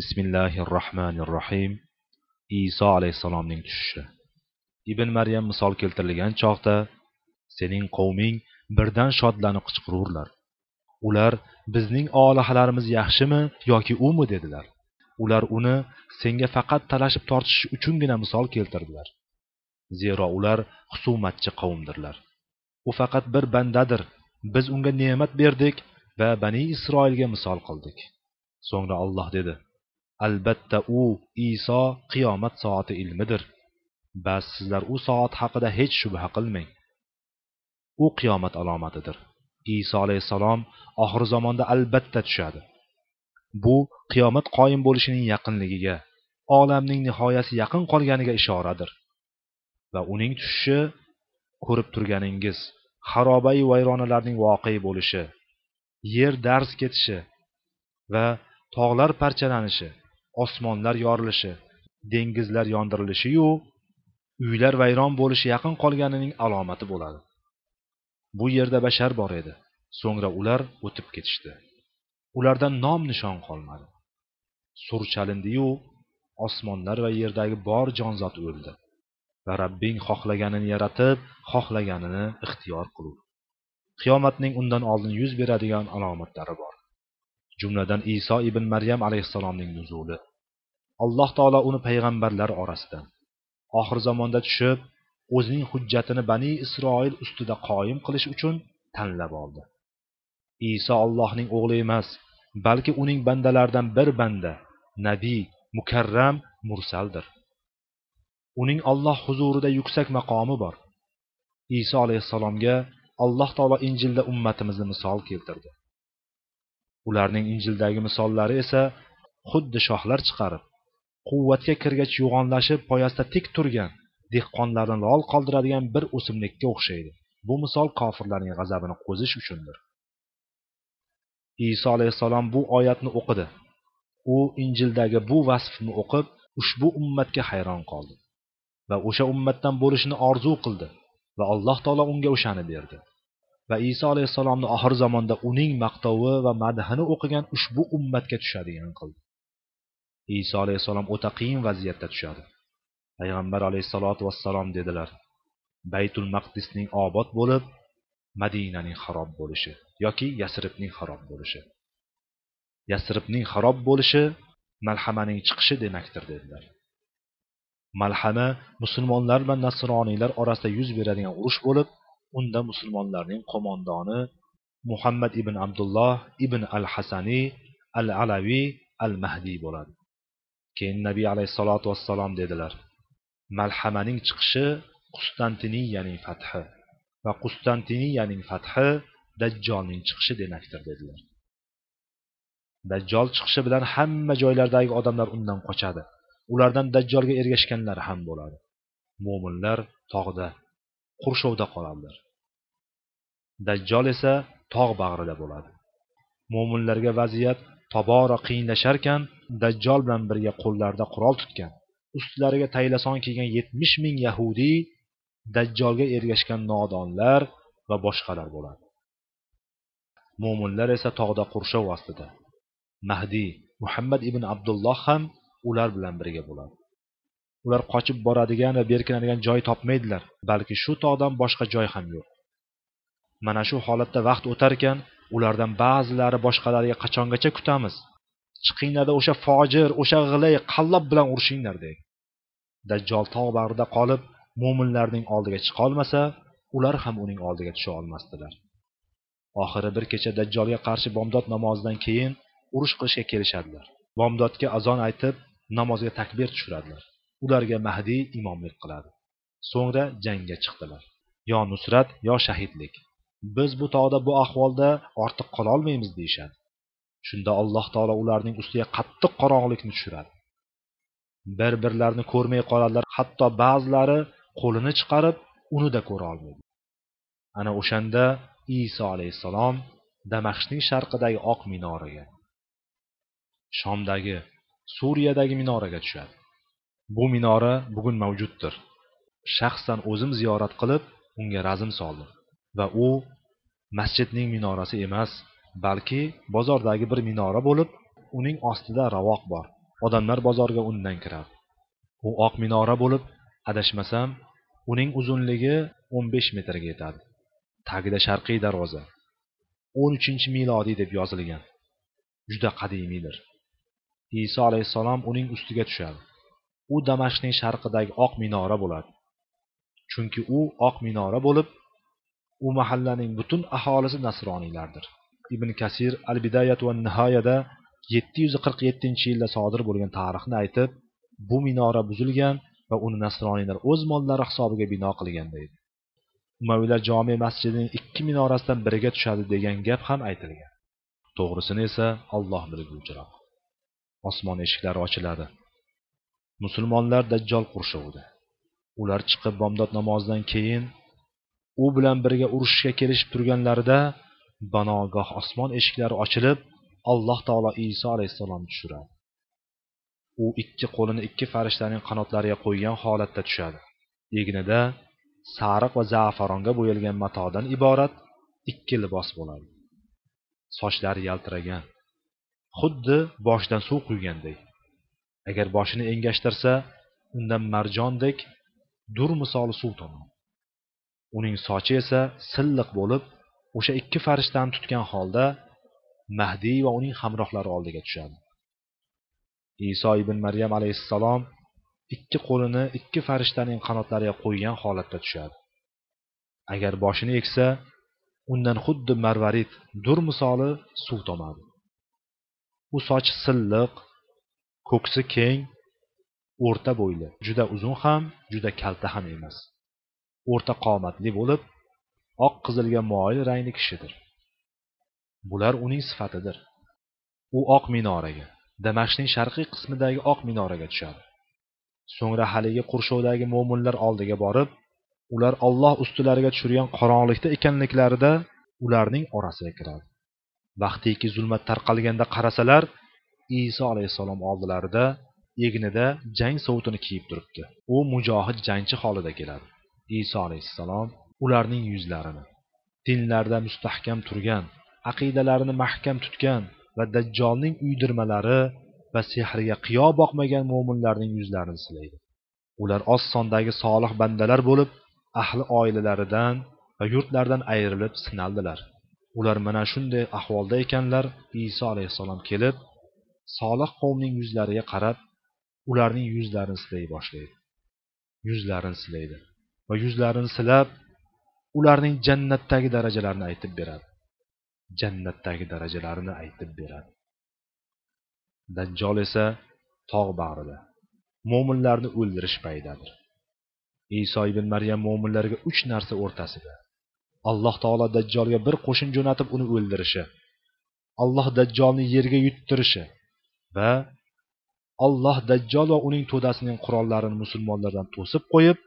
bismillahi rohmanir rohim iso alayhissalomning tushishi. Ibn maryam misol keltirilgan chog'da sening qavming birdan shodlanib qichqirurlar. Ular bizning olihalarimiz yaxshimi yoki umi? dedilar. Ular uni senga faqat talashib tortishish uchungina misol keltirdilar. Zero ular husumatchi qavmdirlar. U faqat bir bandadir. Biz unga ne'mat berdik va bani isroilga misol qildik. So'ngra olloh dedi albatta u iso qiyomat soati ilmidir. Bas sizlar u soat haqida hech shubha qilmang. U qiyomat alomatidir. Iso alayhissalom oxir zamonda albatta tushadi. Bu qiyomat qoyim bo'lishining yaqinligiga olamning nihoyasi yaqin qolganiga ishoradir. Va uning tushishi ko'rib turganingiz harobai vayronalarning voqe bo'lishi yer darz ketishi va tog'lar parchalanishi osmonlar yorilishi dengizlar yondirilishiyu uylar vayron bo'lishi yaqin qolganining alomati bo'ladi. Bu yerda bashar bor edi. So'ngra ular o'tib ketishdi. Ulardan nom nishon qolmadi. Sur chalindiyu osmonlar va yerdagi bor jonzot o'ldi va rabbing xohlaganini yaratib xohlaganini ixtiyor qilur qiyomatning undan oldin yuz beradigan alomatlari bor. Jumladan iso ibn maryam alayhissalomning nuzuli. Alloh taolo uni payg'ambarlar orasidan oxir zamonda tushib o'zining hujjatini bani isroil ustida qoyim qilish uchun tanlab oldi. Iso allohning o'g'li emas balki uning bandalaridan bir banda nabiy mukarram mursaldir. Uning olloh huzurida yuksak maqomi bor. Iso alayhissalomga alloh taolo injilda ummatimizni misol keltirdi. Ularning injildagi misollari esa xuddi shoxlar chiqarib quvvatga kirgach yo'g'onlashib poyasida tik turgan dehqonlarni lol qoldiradigan bir o'simlikka o'xshaydi. Bu misol kofirlarning g'azabini qo'zish uchundir. Iso alayhissalom bu oyatni o'qidi. U injildagi bu vasfni o'qib ushbu ummatga hayron qoldi va o'sha ummatdan bo'lishni orzu qildi va alloh taolo unga o'shani berdi. Va iso alayhissalomni oxir zamonda uning maqtovi va madhini o'qigan ushbu ummatga tushadigan qildi. Iso alayhissalom o'ta qiyin vaziyatda tushadi. Payg'ambar alayhissalotu vassalom dedilar baytul maqdisning obod bo'lib madinaning xarob bo'lishi yoki yasribning xarob bo'lishi. Yasribning xarob bo'lishi malhamaning chiqishi demakdir dedilar. Malhama musulmonlar va nasroniylar orasida yuz beradigan urush bo'lib unda musulmonlarning qo'mondoni muhammad ibn abdulloh ibn al hasaniy al alaviy al mahdiy bo'ladi. Keyin nabiy alayhissalotu vassalom dedilar malhamaning chiqishi qustantiniyaning fathi va qustantiniyaning fathi dajjolning chiqishi demakdir dedilar. Dajjol chiqishi bilan hamma joylardagi odamlar undan qochadi. Ulardan dajjolga ergashganlar ham bo'ladi. Mo'minlar tog'da qurshovda qoladilar. Dajjol esa tog' bag'rida bo'ladi. Mo'minlarga vaziyat tobora qiyinlasharkan dajjol bilan birga qo'llarida qurol tutgan. Ustlariga taylason kiygan yetmish ming yahudiy dajjolga ergashgan nodonlar va boshqalar bo'ladi. Mo'minlar esa tog'da qurshov ostida. Mahdiy muhammad ibn abdulloh ham ular bilan birga bo'ladi. Ular qochib boradigan va berkinadigan joy topmaydilar balki shu tog'dan boshqa joy ham yo'q. Mana shu holatda vaqt o'tarkan ulardan ba'zilari boshqalariga qachongacha kutamiz. Chiqinglarda o'sha fojir o'sha g'ilay qallob bilan urishinglar deydi. Dajjol tog' bag'rida qolib mo'minlarning oldiga chiqolmasa ular ham uning oldiga tusha olmasdilar. Oxiri bir kecha dajjolga qarshi bomdod namozidan keyin urush qilishga kelishadilar. Bomdodga azon aytib namozga takbir tushiradilar. Ularga mahdiy imomlik qiladi. So'ngra jangga chiqdilar. Yo nusrat yo shahidlik. Biz bu tog'da bu ahvolda ortiq qololmaymiz deyishadi. Shunda alloh taolo ularning ustiga qattiq qorong'ulikni tushiradi. Bir birlarini ko'rmay qoladilar hatto ba'zilari qo'lini chiqarib unida ko'ra olmaydi. Ana o'shanda iso alayhissalom damashqning sharqidagi oq minoraga shomdagi suriyadagi minoraga tushadi. Bu minora bugun mavjuddir. Shaxsan o'zim ziyorat qilib unga razm soldim. Va u masjidning minorasi emas balki bozordagi bir minora bo'lib uning ostida ravoq bor. Odamlar bozorga undan kiradi. U oq minora bo'lib adashmasam uning uzunligi o'n besh metrga yetadi. Tagida sharqiy darvoza. o'n uchinchi milodiy deb yozilgan. Juda qadimiydir. Iso alayhissalom uning ustiga tushadi. U damashqning sharqidagi oq minora bo'ladi. Chunki u oq minora bo'lib u mahallaning butun aholisi nasroniylardir. Ibn kasir al bidayat va nihoyada yetti yuz qirq yettinchi yilda sodir bo'lgan tarixni aytib bu minora buzilgan va uni nasroniylar o'z mollari hisobiga bino qilgan deydi umaviylar jome masjidining ikki minorasidan biriga tushadi degan gap ham aytilgan. To'g'risini esa olloh bilguvchiroq osmon eshiklari ochiladi. Musulmonlar dajjol qurshovida ular chiqib bomdod namozidan keyin u bilan birga urushishga kelishib turganlarida banogoh osmon eshiklari ochilib alloh taolo iso alayhissalomni tushiradi. U ikki qo'lini ikki farishtaning qanotlariga qo'ygan holatda tushadi. Egnida sariq va za'faronga bo'yalgan matodan iborat ikki libos bo'ladi. Sochlari yaltiragan. Xuddi boshidan suv quyganday. Agar boshini engashtirsa undan marjondek dur misoli suv tomadi uning sochi esa silliq bo'lib o'sha ikki farishtani tutgan holda mahdiy va uning hamrohlari oldiga tushadi. Iso ibn maryam alayhissalom ikki qo'lini ikki farishtaning qanotlariga qo'ygan holatda tushadi. Agar boshini egsa undan xuddi marvarid dur misoli suv tomadi. U sochi silliq ko'ksi keng o'rta bo'yli juda uzun ham juda kalta ham emas. O'rta qomatli bo'lib oq qizilga moyil rangli kishidir. Bular uning sifatidir. U oq minoraga damashqning sharqiy qismidagi oq minoraga tushadi. So'ngra haligi qurshovdagi mo'minlar oldiga borib ular olloh ustilariga tushirgan qorong'ulikda ekanliklarida ularning orasiga kiradi. Vaqtiki zulmat tarqalganda qarasalar iso alayhissalom oldilarida egnida jang sovutini kiyib turibdi. U mujohid jangchi holida keladi. Iso alayhissalom ularning yuzlarini dinlarda mustahkam turgan aqidalarini mahkam tutgan va dajjolning uydirmalari va sehriga qiyo boqmagan mo'minlarning yuzlarini silaydi. Ular oz sondagi solih bandalar bo'lib ahli oilalaridan va yurtlaridan ayrilib sinaldilar. Ular mana shunday ahvolda ekanlar iso alayhissalom kelib solih qavmning yuzlariga qarab ularning yuzlarini silay boshlaydi. Yuzlarini silaydi. Va yuzlarini silab ularning jannatdagi darajalarini aytib beradi. Jannatdagi darajalarini aytib beradi. Dajjol esa tog' bag'rida mo'minlarni o'ldirish paydadir. Iso ibn maryam mo'minlarga uch narsa o'rtasida alloh taolo dajjolga bir qo'shin jo'natib uni o'ldirishi alloh dajjolni yerga yuttirishi va alloh dajjol va uning to'dasining qurollarini musulmonlardan to'sib qo'yib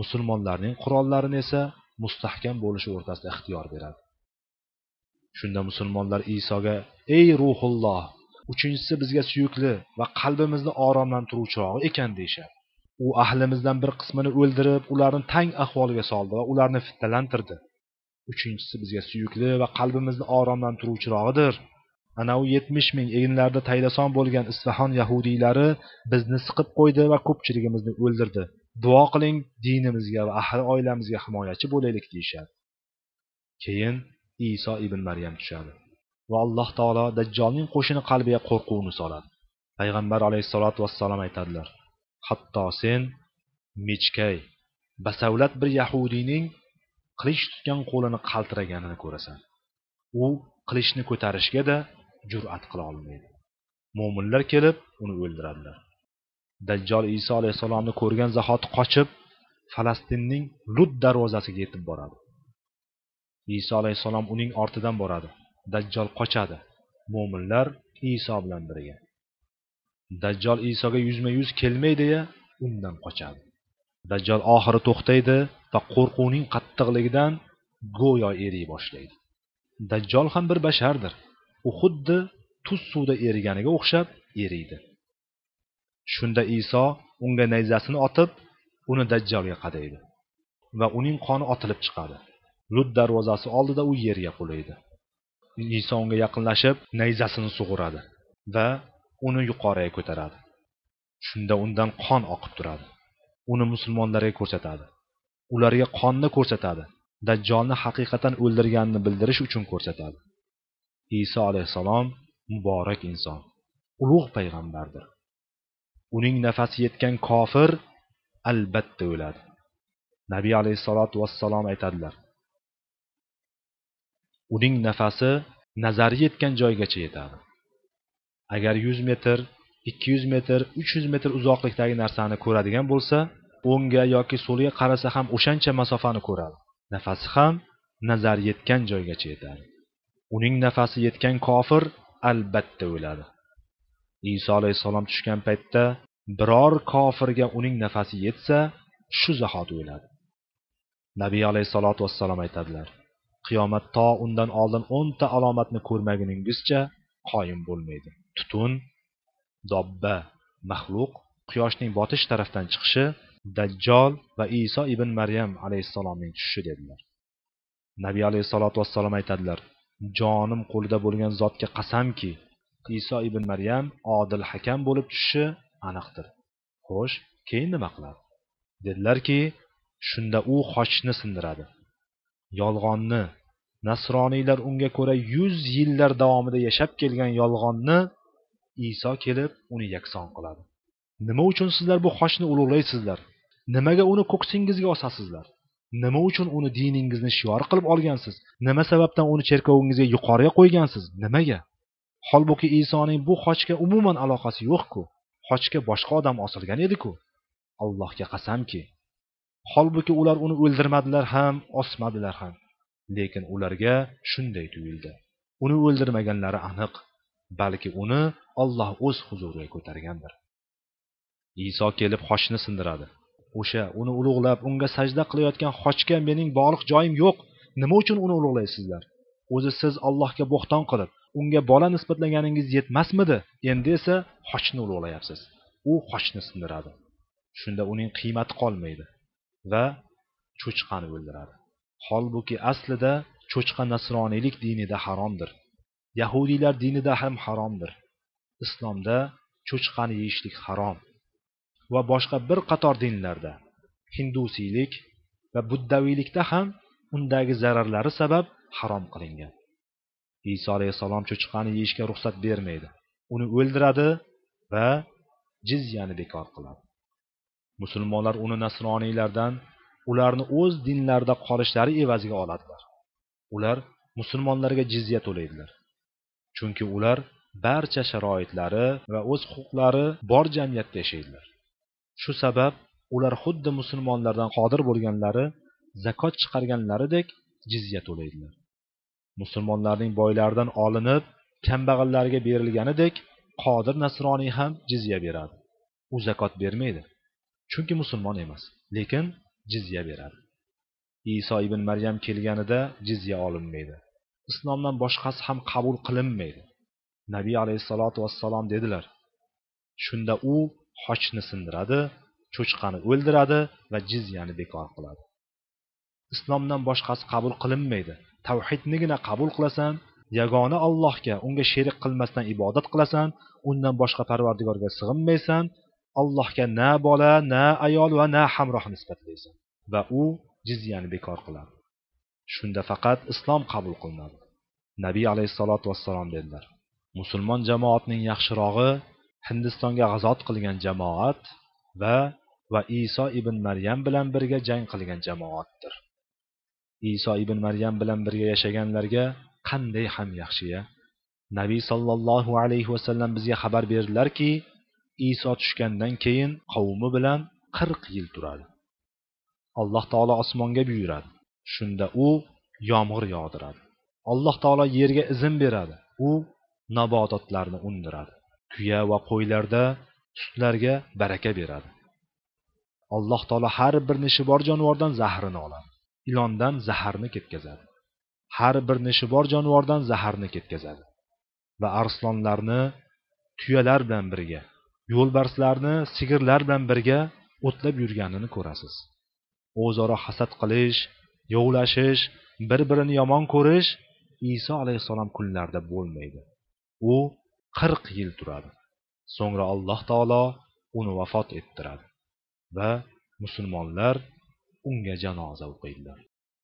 musulmonlarning qurollarini esa mustahkam bo'lishi o'rtasida ixtiyor beradi. Shunda musulmonlar isoga ey ruhulloh uchinchisi bizga suyukli va qalbimizni oromlantiruvchirog'i ekan deyishadi. U ahlimizdan bir qismini o'ldirib ularni tang ahvolga soldi va ularni fitnalantirdi. Uchinchisi bizga suyukli va qalbimizni oromlantiruvchirog'idir ana u yetmish ming egnlarida taylason bo'lgan isfahon yahudiylari bizni siqib qo'ydi va ko'pchiligimizni o'ldirdi. Duo qiling dinimizga va ahli oilamizga himoyachi bo'laylik deyishadi. Keyin iso ibn maryam tushadi va alloh taolo dajjolning qo'shini qalbiga qo'rquvni soladi. Payg'ambar alayhissalotu vassalom aytadilar hatto sen mechkay basavlat bir yahudiyning qilich tutgan qo'lini qaltiraganini ko'rasan. U qilichni ko'tarishgada jur'at qila olmaydi. Mo'minlar kelib uni o'ldiradilar. Dajjol iso alayhissalomni ko'rgan zahoti qochib falastinning lud darvozasiga yetib boradi. Iso alayhissalom uning ortidan boradi. Dajjol qochadi. Mo'minlar iso bilan birga. Dajjol isoga yuzma yuz kelmaydiya undan qochadi. Dajjol oxiri to'xtaydi va qo'rquvning qattiqligidan go'yo eriy boshlaydi. Dajjol ham bir bashardir. U xuddi tuz suvda eriganiga o'xshab eriydi. Shunda iso unga nayzasini otib uni dajjolga qadaydi va uning qoni otilib chiqadi. Lut darvozasi oldida u yerga qulaydi iso unga yaqinlashib nayzasini sug'uradi va uni yuqoriga ko'taradi. Shunda undan qon oqib turadi. Uni musulmonlarga ko'rsatadi. Ularga qonni ko'rsatadi. Dajjolni haqiqatan o'ldirganini bildirish uchun ko'rsatadi. Iso alayhissalom muborak inson ulug' payg'ambardir. Uning nafasi yetgan kofir albatta o'ladi. Nabiy alayhissalotu vassalom aytadilar uning nafasi nazari yetgan joygacha yetadi. Agar yuz metr ikki yuz metr uch yuz metr uzoqlikdagi narsani ko'radigan bo'lsa o'ngga yoki so'lga qarasa ham o'shancha masofani ko'radi. Nafasi ham nazar yetgan joygacha yetadi. Uning nafasi yetgan kofir albatta o'ladi. Iso alayhissalom tushgan paytda biror kofirga uning nafasi yetsa shu zahoti o'ladi nabiy alayhissalotu vassalom aytadilar qiyomat to undan oldin o'nta alomatni ko'rmaguningizcha qoyim bo'lmaydi. Tutun dobba maxluq quyoshning botish tarafdan chiqishi dajjol va iso ibn maryam alayhissalomning tushishi dedilar. Nabiy alayhissalotu vassalom aytadilar jonim qo'lida bo'lgan zotga qasamki iso ibn maryam odil hakam bo'lib tushishi aniqdir. Xo'sh keyin nima qiladi? Dedilarki shunda u xochni sindiradi. Yolg'onni nasroniylar unga ko'ra yuz yillar davomida yashab kelgan yolg'onni iso kelib uni yakson qiladi. Nima uchun sizlar bu xochni ulug'laysizlar? Nimaga uni ko'ksingizga osasizlar? Nima uchun uni diningizni shior qilib olgansiz? Nima sababdan uni cherkovingizga yuqoriga qo'ygansiz? Nimaga? Holbuki isoning bu xochga umuman aloqasi yo'qku. Xochga boshqa odam osilgan ediku. Allohga qasamki. Holbuki ular uni o'ldirmadilar ham osmadilar ham. Lekin ularga shunday tuyuldi. Uni o'ldirmaganlari aniq balki uni olloh o'z huzuriga ko'targandir. Iso kelib xochni sindiradi. O'sha uni ulug'lab unga sajda qilayotgan xochga mening bog'liq joyim yo'q. Nima uchun uni ulug'laysizlar? O'zi siz allohga bo'xton qilib unga bola nisbatlaganingiz yetmasmidi? Endi esa xochni ulug'layapsiz. U xochni sindiradi. Shunda uning qiymati qolmaydi va cho'chqani o'ldiradi. Holbuki aslida cho'chqa nasroniylik dinida haromdir. Yahudiylar dinida ham haromdir. Islomda cho'chqani yeyishlik harom va boshqa bir qator dinlarda hindusiylik va buddaviylikda ham undagi zararlari sabab harom qilingan. Iso alayhissalom cho'chqani yeyishga ruxsat bermaydi. Uni o'ldiradi va jizyani bekor qiladi. Musulmonlar uni nasroniylardan ularni o'z dinlarida qolishlari evaziga oladilar. Ular musulmonlarga jizya to'laydilar. Chunki ular barcha sharoitlari va o'z huquqlari bor jamiyatda yashaydilar. Shu sabab ular xuddi musulmonlardan qodir bo'lganlari zakot chiqarganlaridek jizya to'laydilar. Musulmonlarning boylaridan olinib kambag'allarga berilganidek qodir nasroniy ham jizya beradi. U zakot bermaydi chunki musulmon emas lekin jizya beradi. Iso ibn maryam kelganida jizya olinmaydi. Islomdan boshqasi ham qabul qilinmaydi. Nabiy alayhissalotu vassalom dedilar shunda u xochni sindiradi cho'chqani o'ldiradi va jizyani bekor qiladi. Islomdan boshqasi qabul qilinmaydi. Tavhidnigina qabul qilasan yagona allohga unga sherik qilmasdan ibodat qilasan undan boshqa parvardigorga sig'inmaysan allohga na bola na ayol va na hamroh nisbatlaysan. Va u jizyani bekor qiladi shunda faqat islom qabul qilinadi. Nabiy alayhissalotu vassalom dedilar musulmon jamoatning yaxshirog'i hindistonga g'azot qilgan jamoat va va iso ibn maryam bilan birga jang qilgan jamoatdir. Iso ibn maryam bilan birga yashaganlarga qanday ham yaxshiya nabiy sollallohu alayhi vasallam bizga xabar berdilarki iso tushgandan keyin qavmi bilan qirq yil turadi. Alloh taolo osmonga buyuradi. Shunda u yomg'ir yog'diradi. Alloh taolo yerga izn beradi. U nabototlarni undiradi. Tuya va qo'ylarda sutlarga baraka beradi. Alloh taolo har bir nishi bor jonivordan zahrini oladi. Ilondan zaharni ketkazadi. Har bir nishi bor jonivordan zaharni ketkazadi. Va arslonlarni tuyalar bilan birga yo'lbarslarni sigirlar bilan birga o'tlab yurganini ko'rasiz. O'zaro hasad qilish yovlashish bir birini yomon ko'rish iso alayhissalom kunlarida bo'lmaydi. U qirq yil turadi. So'ngra alloh taolo uni vafot ettiradi. Va musulmonlar unga janoza o'qiydilar.